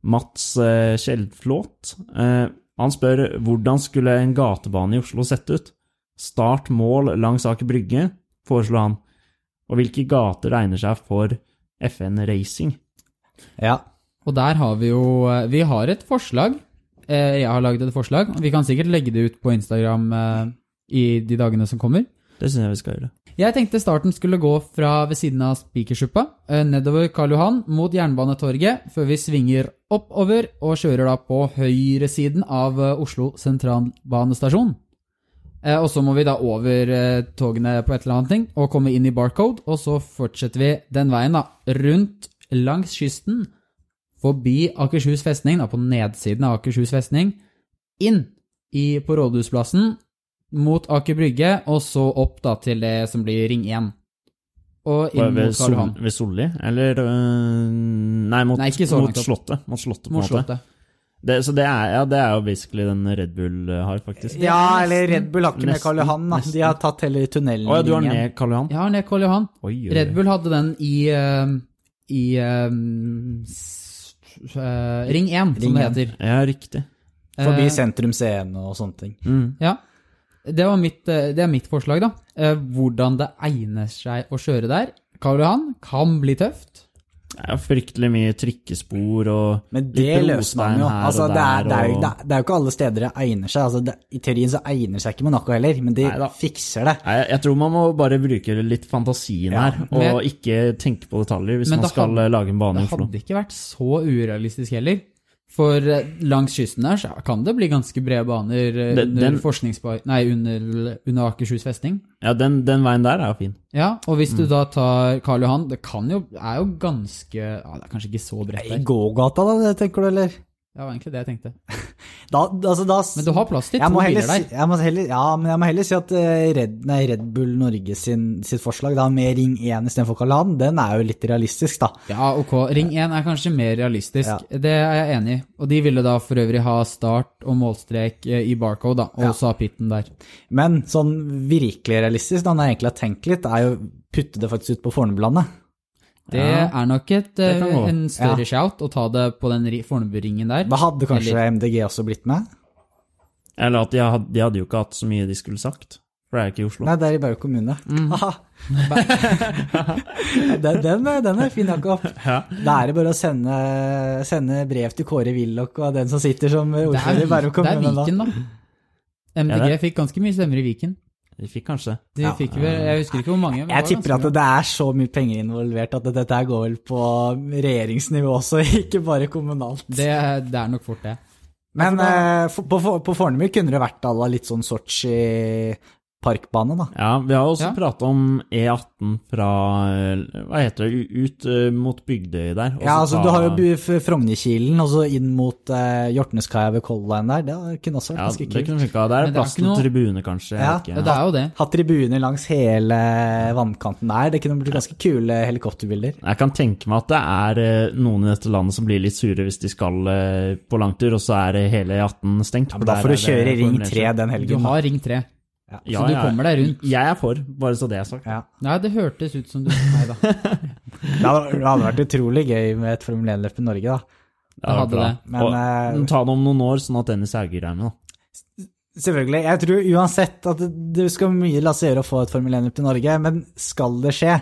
Mats eh, Kjeldflåt. Eh, han spør hvordan skulle en gatebane i Oslo sett ut? Start mål langs Aker Brygge, foreslo han. Og hvilke gater egner seg for FN Racing? Ja. Og der har vi jo eh, Vi har et forslag. Eh, Jeg har laget et forslag. Vi kan sikkert legge det ut på Instagram eh, i de dagene som kommer. Det syns jeg vi skal gjøre. Jeg tenkte starten skulle gå fra ved siden av Spikersuppa, eh, nedover Karl Johan mot Jernbanetorget, før vi svinger oppover og kjører da på høyresiden av eh, Oslo sentralbanestasjon. Eh, Og så må vi da over togene på et eller annet ting og komme inn i Barcode, og så fortsetter vi den veien da, rundt langs kysten, forbi Akershus festning, da på nedsiden av Akershus festning, inn i, på Rådhusplassen, mot Aker Brygge, og så opp da til det som blir Ring 1. Og inn Ved, mot Karl Sol, Johan. ved Solli, eller øh, Nei, mot, Nei, ikke så mot. Slottet. Mot Slottet, på en måte. Slottet. Det, så det er, ja, det er jo basically den Red Bull øh, har, faktisk. ja, eller Red Bull har ikke med Karl Johan, da. De har tatt hele tunnelen Å ja, du har ned Karl Johan? Ja, ned Karl Johan. Oi, oi. Red Bull hadde den i, eh, i eh, Ring 1, som det 1. heter. Ja, riktig. Forbi Eh, Sentrum Scene og sånne ting. Mm. Ja. Det, var mitt, eh, det er mitt forslag, da. Eh, Hvordan det egner seg å kjøre der. Karl Johan kan bli tøft. Det er fryktelig mye trikkespor og Men det løser man jo. Altså, det, er, det, er jo, det, er, det er jo ikke alle steder det egner seg. Altså, det, I teorien så egner seg ikke Monaco heller, men de Neida. fikser det. Nei, jeg tror man må bare bruke litt fantasien Ja, her, men- og ikke tenke på detaljer hvis man skal hadde- lage en bane i Det hadde ikke vært så urealistisk heller. For eh, langs kysten der så kan det bli ganske brede baner eh, Den- under den- Nei, under, under Akershus festning. Ja, den, den veien der er jo fin. Ja, og hvis Mm. du da tar Karl Johan, det kan jo, er jo ganske ja, Det er kanskje ikke så bredt I gågata, da, tenker du, eller? Det var egentlig det jeg tenkte. Da, altså, da Men du har plass til to biler der. jeg må heller, ja, men jeg må heller si at eh, Red, nei, Red Bull Norge sin, sitt forslag da, med Ring 1 istedenfor Karl Johan, den er jo litt realistisk, da. Ja, ok. Ring 1 er kanskje mer realistisk. Ja. Det er jeg enig i. Og de ville da for øvrig ha start og målstrek eh, i barcode, da, og Ja. så ha pitten der. Men sånn virkelig realistisk, da, når jeg egentlig har tenkt litt, er jo putte det faktisk ut på Fornebulandet. Det Ja, er nok et, eh, en større Ja. shout å ta det på den ri- Fornebu-ringen der. Da hadde kanskje Eller- MDG også blitt med? Eller at de hadde, de hadde jo ikke hatt så mye de skulle sagt, for det er ikke i Oslo. Nei, det er i Bauge kommune. Mm. Den, den, er- den er fin, Jakob. Ja. Da er det bare å sende, sende brev til Kåre Willoch og den som sitter som er, ordfører i Bærum det er kommune. da. Viken, da. MDG Ja, fikk ganske mye stemmer i Viken. De fikk kanskje. De Ja. fikk vel Jeg husker ikke hvor mange. men Jeg tipper at det er så mye penger involvert at dette går vel på regjeringsnivå også, ikke bare kommunalt. det, det er nok fort det. Men eh, for- på, på Fornebu kunne det vært à la litt sånn Sotsji parkbane, da. Ja, vi har også Ja. pratet om E18 fra eh, Hva heter det? Ut eh, mot Bygdøy der. Ja, altså fra... Du har jo Frognerkilen, og så inn mot eh, Hjortneskaia ved Color Line der. Det kunne også vært Ja, ganske det kunne funka. Der er det er plass til noe- tribune, kanskje. Ja. ikke. Ja, det er jo det. Hatt tribuner langs hele vannkanten der. Det kunne blitt ganske kule helikopterbilder. Jeg kan tenke meg at det er eh, noen i dette landet som blir litt sure hvis de skal på langtur, og så er hele E18 stengt. Ja, men da får du kjøre Ring 3 den helgen. Du har Ring 3, Ja, så du kommer deg rundt. Jeg er for, bare så det er sagt. Ja. Nei, det hørtes ut som du Nei da. Det hadde, vært utrolig gøy med et Formel 1-løp i Norge, da. Det hadde hadde det. Men, og, uh, ta det om noen år, sånn at Dennis Hauger er med. da. Selvfølgelig. Jeg tror uansett at det, det skal mye la seg gjøre å få et Formel 1-løp til Norge, men skal det skje,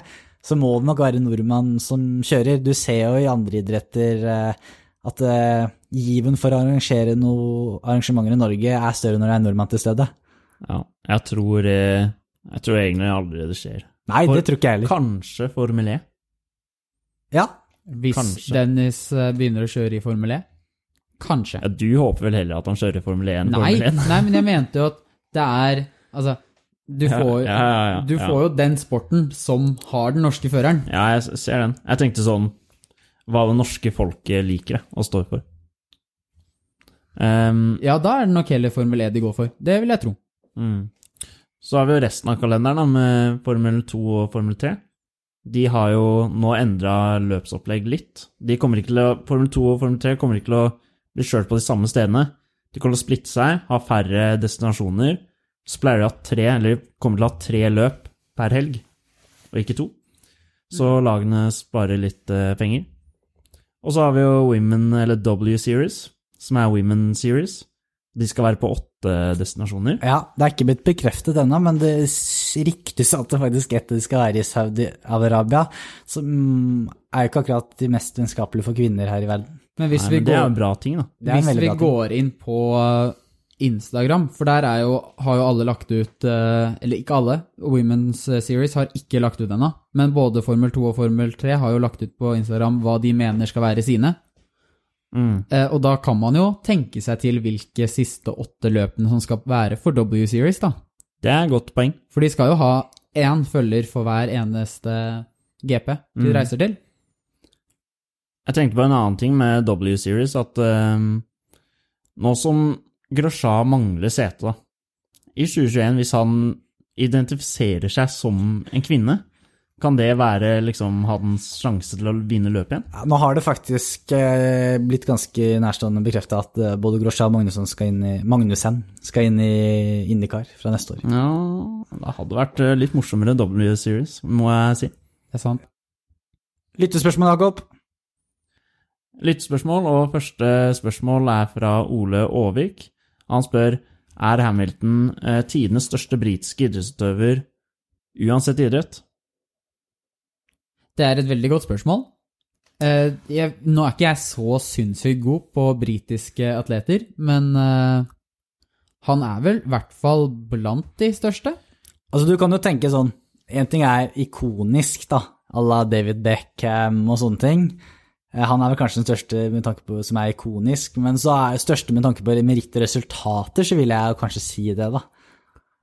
så må det nok være nordmann som kjører. Du ser jo i andre idretter eh, at eh, given for å arrangere noe arrangementer i Norge er større når det er nordmann til stede. Ja, jeg tror, eh, jeg tror egentlig aldri det skjer. Nei, For- det tror ikke jeg heller. Kanskje Formel E. Ja, Hvis Kanskje. Dennis eh, begynner å kjøre i Formel E. Kanskje. Ja, du håper vel heller at han kjører Formel E enn Nei, Formel 1? nei, men jeg mente jo at det er Altså, du får, ja, ja, ja, du ja. får jo den sporten som har den norske føreren. Ja, jeg ser den. Jeg tenkte sånn Hva det norske folket liker det, og står for. Um, Ja, da er det nok heller Formel E de går for. Det vil jeg tro. mm. Så har vi jo resten av kalenderen, da, med Formel 2 og Formel 3. De har jo nå endra løpsopplegg litt. De kommer ikke til å, Formel 2 og Formel 3 kommer ikke til å bli kjørt på de samme stedene. De kommer til å splitte seg, ha færre destinasjoner. Så pleier de å ha tre, eller kommer til å ha tre løp per helg, og ikke to. Så lagene sparer litt eh, penger. Og så har vi jo Women, eller W Series, som er Women Series. De skal være på åtte destinasjoner. ja, det er ikke blitt bekreftet ennå, men det ryktes at det faktisk et av de skal være i Saudi-Arabia, som er jo ikke akkurat de mest vennskapelige for kvinner her i verden. Men hvis Nei, vi men det er jo en bra ting, da. Det er Hvis vi bra ting. går inn på uh, Instagram, for der er jo, har jo alle lagt ut uh, Eller ikke alle, Women's Series har ikke lagt ut ennå. Men både Formel 2 og Formel 3 har jo lagt ut på Instagram hva de mener skal være sine. Mm. Eh, og da kan man jo tenke seg til hvilke siste åtte løpene som skal være for W Series, da. Det er et godt poeng. For de skal jo ha én følger for hver eneste GP de Mm. reiser til. Jeg tenkte på en annen ting med W Series, at eh, nå som Grosja mangler sete, da, i 2021, hvis han identifiserer seg som en kvinne, kan det være liksom hans sjanse til å vinne løpet igjen? Ja, nå har det faktisk eh, blitt ganske nærstående bekrefta at eh, både Grosja og Magnussen skal inn i, Magnussen skal inn i Indikar fra neste år. Ja, det hadde vært eh, litt morsommere W Series, må jeg si. Det er sant. Lyttespørsmål, Jakob? Lyttespørsmål, og første spørsmål er fra Ole Aavik. Han spør er Hamilton eh, tidenes største britiske idrettsutøver uansett idrett. Det er et veldig godt spørsmål. Uh, jeg, nå er ikke jeg så sinnssykt god på britiske atleter, men uh, han er vel i hvert fall blant de største. Altså, du kan jo tenke sånn En ting er ikonisk, da, à la David Beckham og sånne ting. Eh, Han er vel kanskje den største med tanke på, som er ikonisk, men så er største med tanke på meritt og resultater, så vil jeg kanskje si det, da.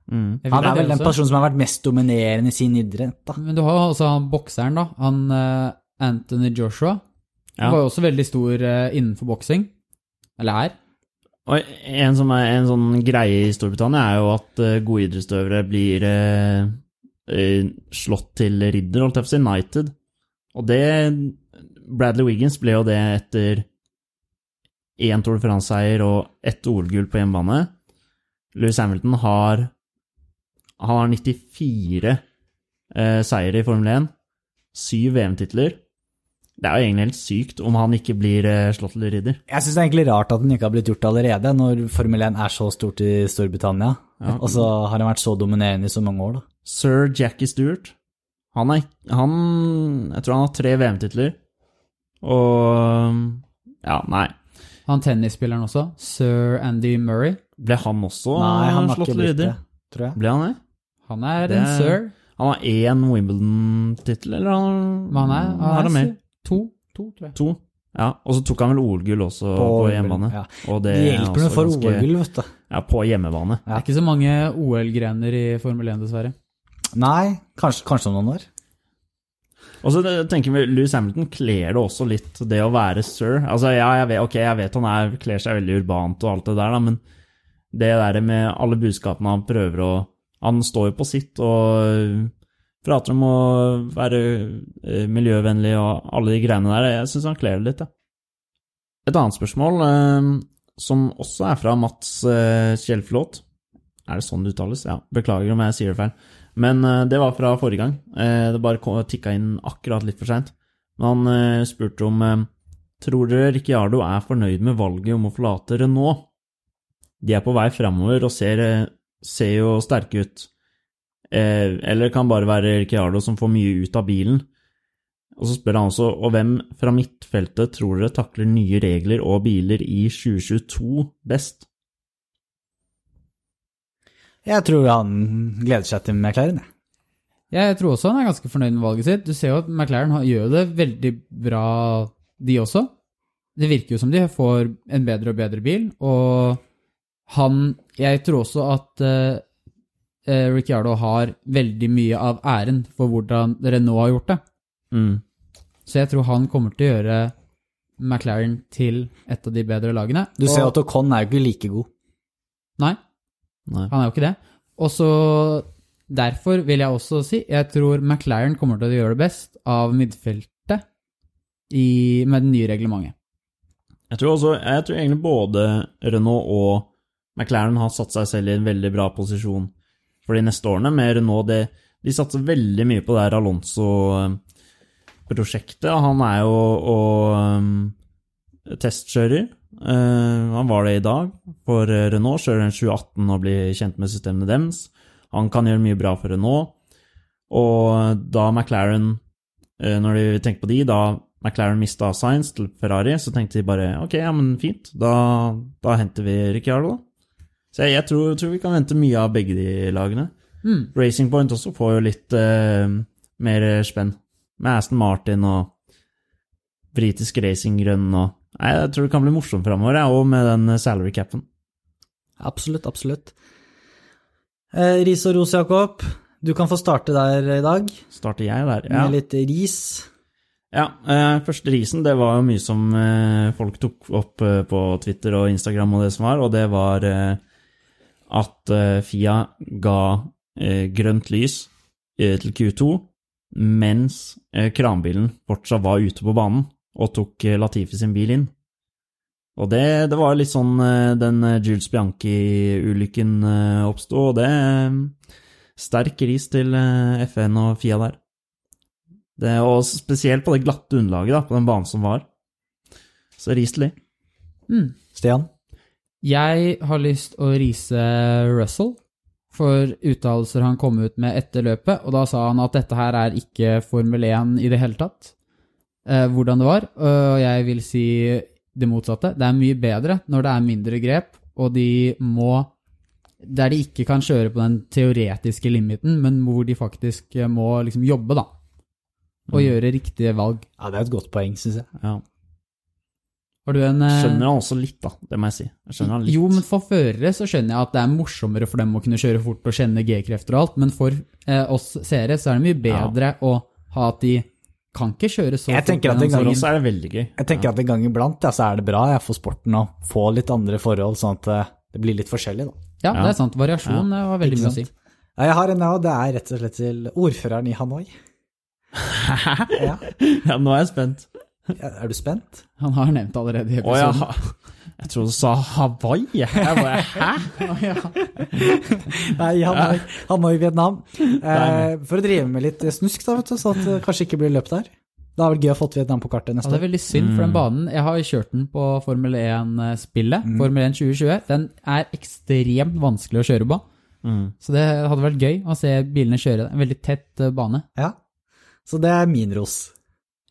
Mm. Han er vel den personen som har vært mest dominerende i sin idrett, da. Men du har jo også han bokseren, da. Han uh, Anthony Joshua. Ja. Var jo også veldig stor uh, innenfor boksing. Eller er. Og en, som er, en sånn greie i Storbritannia er jo at uh, gode idrettsutøvere blir slått til ridder, holdt jeg på å si, knighted. Og det Bradley Wiggins ble jo det etter én Tour de France-seier og ett OL-gull på hjemmebane. Louis Hamilton har Han har 94 eh, seire i Formel 1, syv VM-titler. Det er jo egentlig helt sykt om han ikke blir eh, slått til ridder. Jeg syns det er egentlig rart at den ikke har blitt gjort allerede, når Formel 1 er så stort i Storbritannia. Ja. Og så har han vært så dominerende i så mange år, da. Sir Jackie Stewart. Han er han, Jeg tror han har tre VM-titler. Og Ja, nei. Han tennisspilleren også. Sir Andy Murray. Ble han også Nei, han slått ikke til ridder? det, tror jeg. Ble han det? Han er Det en er- sir. Han har én Wimbledon-tittel, eller han, han er, han er mer? To, to, tror jeg. To. Ja, og så tok han vel OL-gull også på, hjemmebane. Ja. Og Det det er hjelper når du får OL-gull, vet du. Ja, på hjemmebane. Det er ikke så mange OL-grener i Formel 1, dessverre. Nei, kanskje, kanskje om noen år. Og så tenker vi, Louis Hamilton kler det også litt, det å være sir. Altså, ja, jeg vet, ok, jeg vet han er, kler seg veldig urbant og alt det der, da, men det der med alle budskapene han prøver å Han står jo på sitt og prater om å være eh, miljøvennlig og alle de greiene der. Jeg syns han kler det litt, ja. Et annet spørsmål, eh, som også er fra Mats eh, Kjellflot. Er det sånn det uttales? Ja, beklager om jeg sier det feil. Men eh, det var fra forrige gang. Eh, det bare tikka inn akkurat litt for seint. Men han eh, spurte om eh, Tror dere Ricciardo er fornøyd med valget om å forlate Renault? De er på vei framover og ser, eh, ser jo sterke ut. Eh, eller kan bare være Ricciardo som får mye ut av bilen. Og så spør han også og hvem fra midtfeltet tror dere takler nye regler og biler i 2022 best? Jeg tror han gleder seg til McLaren. jeg. Jeg tror også han er ganske fornøyd med valget sitt. Du ser jo at McLaren gjør det veldig bra, de også. Det virker jo som de får en bedre og bedre bil, og han Jeg tror også at uh, Ricciardo har veldig mye av æren for hvordan Renault har gjort det. Mm. Så jeg tror han kommer til å gjøre McLaren til et av de bedre lagene. Du ser Og- at Ocon er jo ikke like god. Nei, Nei. Han er jo ikke det. Og så derfor vil jeg også si jeg tror McLaren kommer til å gjøre det best av midtfeltet i, med det nye reglementet. Jeg tror, også, jeg tror egentlig både Renault og McLaren har satt seg selv i en veldig bra posisjon for de neste årene. Med Renault, det, de satser veldig mye på det her Alonso-prosjektet. Han er jo og, um, testkjører. Uh, han var det i dag for Renault. Kjører en 2018 og blir kjent med systemene deres. Han kan gjøre mye bra for Renault. Og da McLaren, uh, når de tenker på de, da McLaren mista Science til Ferrari, så tenkte de bare ok, ja, men fint, da, da henter vi Ricciardo, da. Så jeg, tror, tror vi kan vente mye av begge de lagene. Mm. Racing Point også får jo litt uh, mer spenn, med Aston Martin og britisk racinggrønn og Nei, Jeg tror det kan bli morsomt framover, jeg, òg, med den salary capen. Absolutt, absolutt. Eh, ris og ros, Jakob. Du kan få starte der i dag, Starter jeg der? Ja. med litt ris. Ja, eh, første risen, det var jo mye som eh, folk tok opp eh, på Twitter og Instagram og det som var, og det var eh, at eh, Fia ga eh, grønt lys eh, til Q2 mens kranbilen fortsatt var ute på banen og tok Latifi sin bil inn. Og det, det var litt sånn den Jules Bianchi-ulykken oppsto, og det Sterk ris til FN og Fia der. Det, og spesielt på det glatte underlaget da, på den banen som var. Så ris til de. Mm. Stian? Jeg har lyst å rise Russell for uttalelser han kom ut med etter løpet, og da sa han at dette her er ikke Formel 1 i det hele tatt. Eh, hvordan det var, og jeg vil si det motsatte. Det er mye bedre når det er mindre grep, og de må Der de ikke kan kjøre på den teoretiske limiten, men hvor de faktisk må liksom jobbe, da. Og gjøre riktige valg. Ja, det er et godt poeng, syns jeg. Ja. Har du en eh, Skjønner han også litt, da. Det må jeg si. Jeg skjønner han litt. Jo, men for førere så skjønner jeg at det er morsommere for dem å kunne kjøre fort og kjenne G-krefter og alt, men for eh, oss seere så er det mye bedre å ha at de kan ikke kjøre så Jeg tenker at en gang For gangen- oss er det veldig gøy. Jeg tenker at en gang iblant ja, så er det bra jeg får sporten å få litt andre forhold, sånn at eh, det blir litt forskjellig. da. Ja, Ja. det er sant. Variasjon ja. har veldig mye å si. Ja, Jeg har en, ja, og det er rett og slett til ordføreren i Hanoi. Ja. Ja, nå er jeg spent. Ja, Er du spent? Han har nevnt allerede i Å ja. episoden. Jeg trodde du sa Hawaii. Jeg bare, Hæ? Nei, han var i Vietnam. Eh, for å drive med litt snusk, da, vet du, så at det kanskje ikke blir løp der. Det er vel gøy å ha fått Vietnam på kartet Ja, neste det er veldig synd, for den banen Jeg har kjørt den på Formel 1-spillet, Formel 1 2020. Den er ekstremt vanskelig å kjøre på, Mm. så det hadde vært gøy å se bilene kjøre det. En veldig tett eh, bane. Ja. Så det er min ros.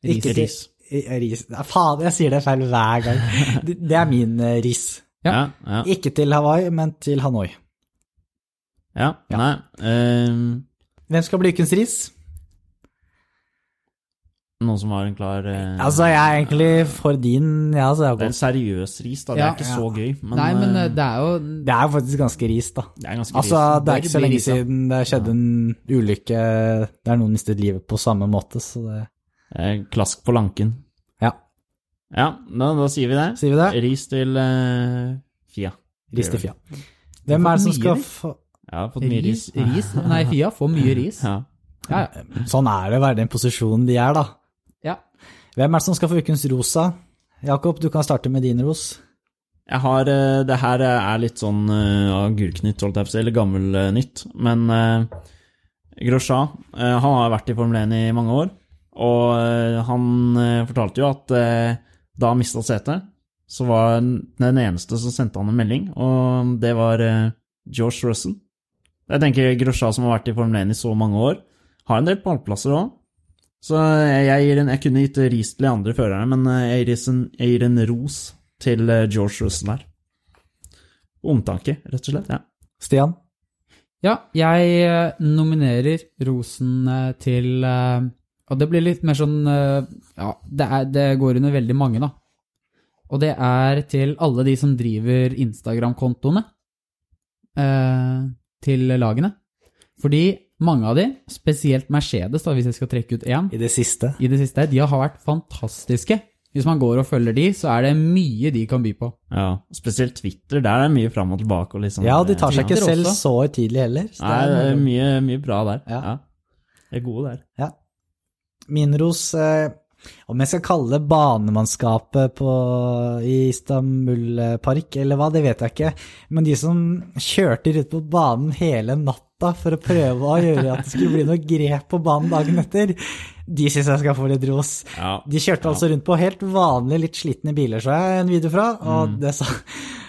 Ikke Ris. Ris. Faen, jeg sier det feil hver gang. Det er min eh, ris. Ja. Ja, ja. Ikke til Hawaii, men til Hanoi. Ja, Ja. nei um... Hvem skal bli ukens ris? Noen som har en klar uh... Altså, jeg er egentlig for din ja, altså, jeg Det er en seriøs ris, da. Det Ja. er ikke så gøy. Men, Nei, men eh, det er jo Det er jo faktisk ganske ris, da. det er ganske Altså, ris. det er ikke så lenge siden det skjedde en ulykke der noen mistet livet på samme måte, så det Klask på lanken. Ja, Ja, da, da sier vi det. sier vi det? Ris til uh, Fia. Ris til Fia. Hvem er det som skal få Jeg har fått mye ris. ris, Nei, Fia får mye ris. Ja. Ja, ja. Sånn er det å være i den posisjonen de er, da. ja. Hvem er det som skal få ukens rosa? Jakob, du kan starte med din ros. Jeg har eh, Det her er litt sånn uh, agurknytt, holdt jeg på å si, eller gammelnytt. Men uh, Grosja, uh, han har vært i Formel 1 i mange år. Og eh, han eh, fortalte jo at eh, da han mista setet, så var den eneste som sendte han en melding, og det var George Russell. Jeg tenker Grosja, som har vært i Formel 1 i så mange år, har en del pallplasser òg. Så jeg, gir en, jeg kunne gitt ris til de andre førerne, men jeg gir, en, jeg gir en ros til George Russell her. Omtanke, rett og slett. ja. Stian? Ja, jeg nominerer rosen til Og det blir litt mer sånn eh, Ja, det, er, det går under veldig mange, da. Og det er til alle de som driver Instagram-kontoene eh, til lagene. Fordi mange av de, spesielt Mercedes, da, hvis jeg skal trekke ut én I det siste. i det siste, de har vært fantastiske. Hvis man går og følger de, så er det mye de kan by på. ja. Spesielt Twitter, der er det mye fram og tilbake. Og liksom, Ja, de tar seg ikke selv også. så høytidelig heller. så Nei, det er mye, mye bra der. Ja. Ja. De er gode der. Ja. Min ros eh, Om jeg skal kalle det banemannskapet på, i Istanbul Park, eller hva, det vet jeg ikke. Men de som kjørte rundt på banen hele natta for å prøve å gjøre at det skulle bli noe grep på banen dagen etter, de syns jeg skal få litt ros. Ja. De kjørte altså rundt på helt vanlige, litt slitne biler, så jeg en video fra, og Mm. det sa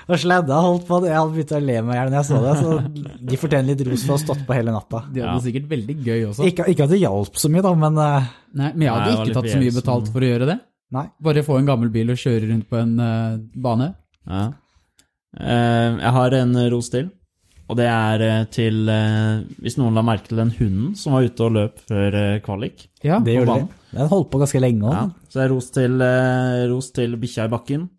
og sladda holdt på, jeg hadde begynt å le meg i hjel når jeg så det, så de fortjener litt ros for å ha stått på hele natta. De hadde Ja. det sikkert veldig gøy også. Ikke, ikke at det hjalp så mye, da, men eh, Nei, men jeg hadde Nei, ikke tatt så mye betalt for å gjøre det. nei. Bare få en gammel bil og kjøre rundt på en uh, bane. Ja. Uh, jeg har en ros til, og det er til uh, Hvis noen la merke til den hunden som var ute og løp før kvalik. Ja, Det gjorde banen. det. Den holdt på ganske lenge òg. Ja. Så er ros til, uh, ros til bikkja i bakken.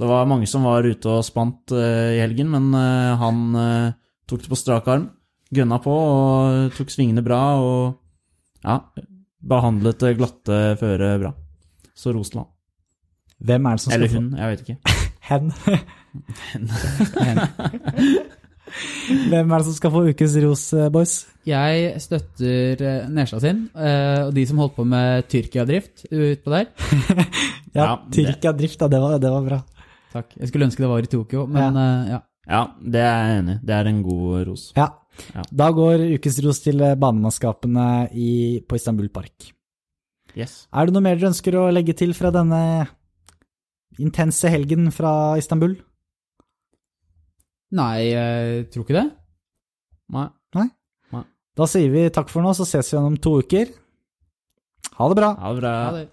Det var mange som var ute og spant eh, i helgen, men eh, han eh, tok det på strak arm. Gønna på og tok svingene bra og ja, behandlet det glatte føret bra. Så ros til han. Hvem er det som skal Eller hun, jeg vet ikke. Hen. Hvem er det som skal få ukens ros, boys? Jeg støtter Nesja sin, eh, og de som holdt på med Tyrkia-drift utpå der. Ja, Ja, Tyrkia drift, da. Det var, det var bra. Takk. Jeg skulle ønske det var i Tokyo, men eh, ja. Ja, det er jeg enig i. Det er en god ros. Ja. Ja. Da går ukens ros til eh, banemannskapene i, på Istanbul Park. Yes. Er det noe mer dere ønsker å legge til fra denne intense helgen fra Istanbul? Nei, jeg tror ikke det. Nei. Da sier vi takk for nå, så ses vi igjen om to uker. Ha det bra. Ha det bra. Ha det.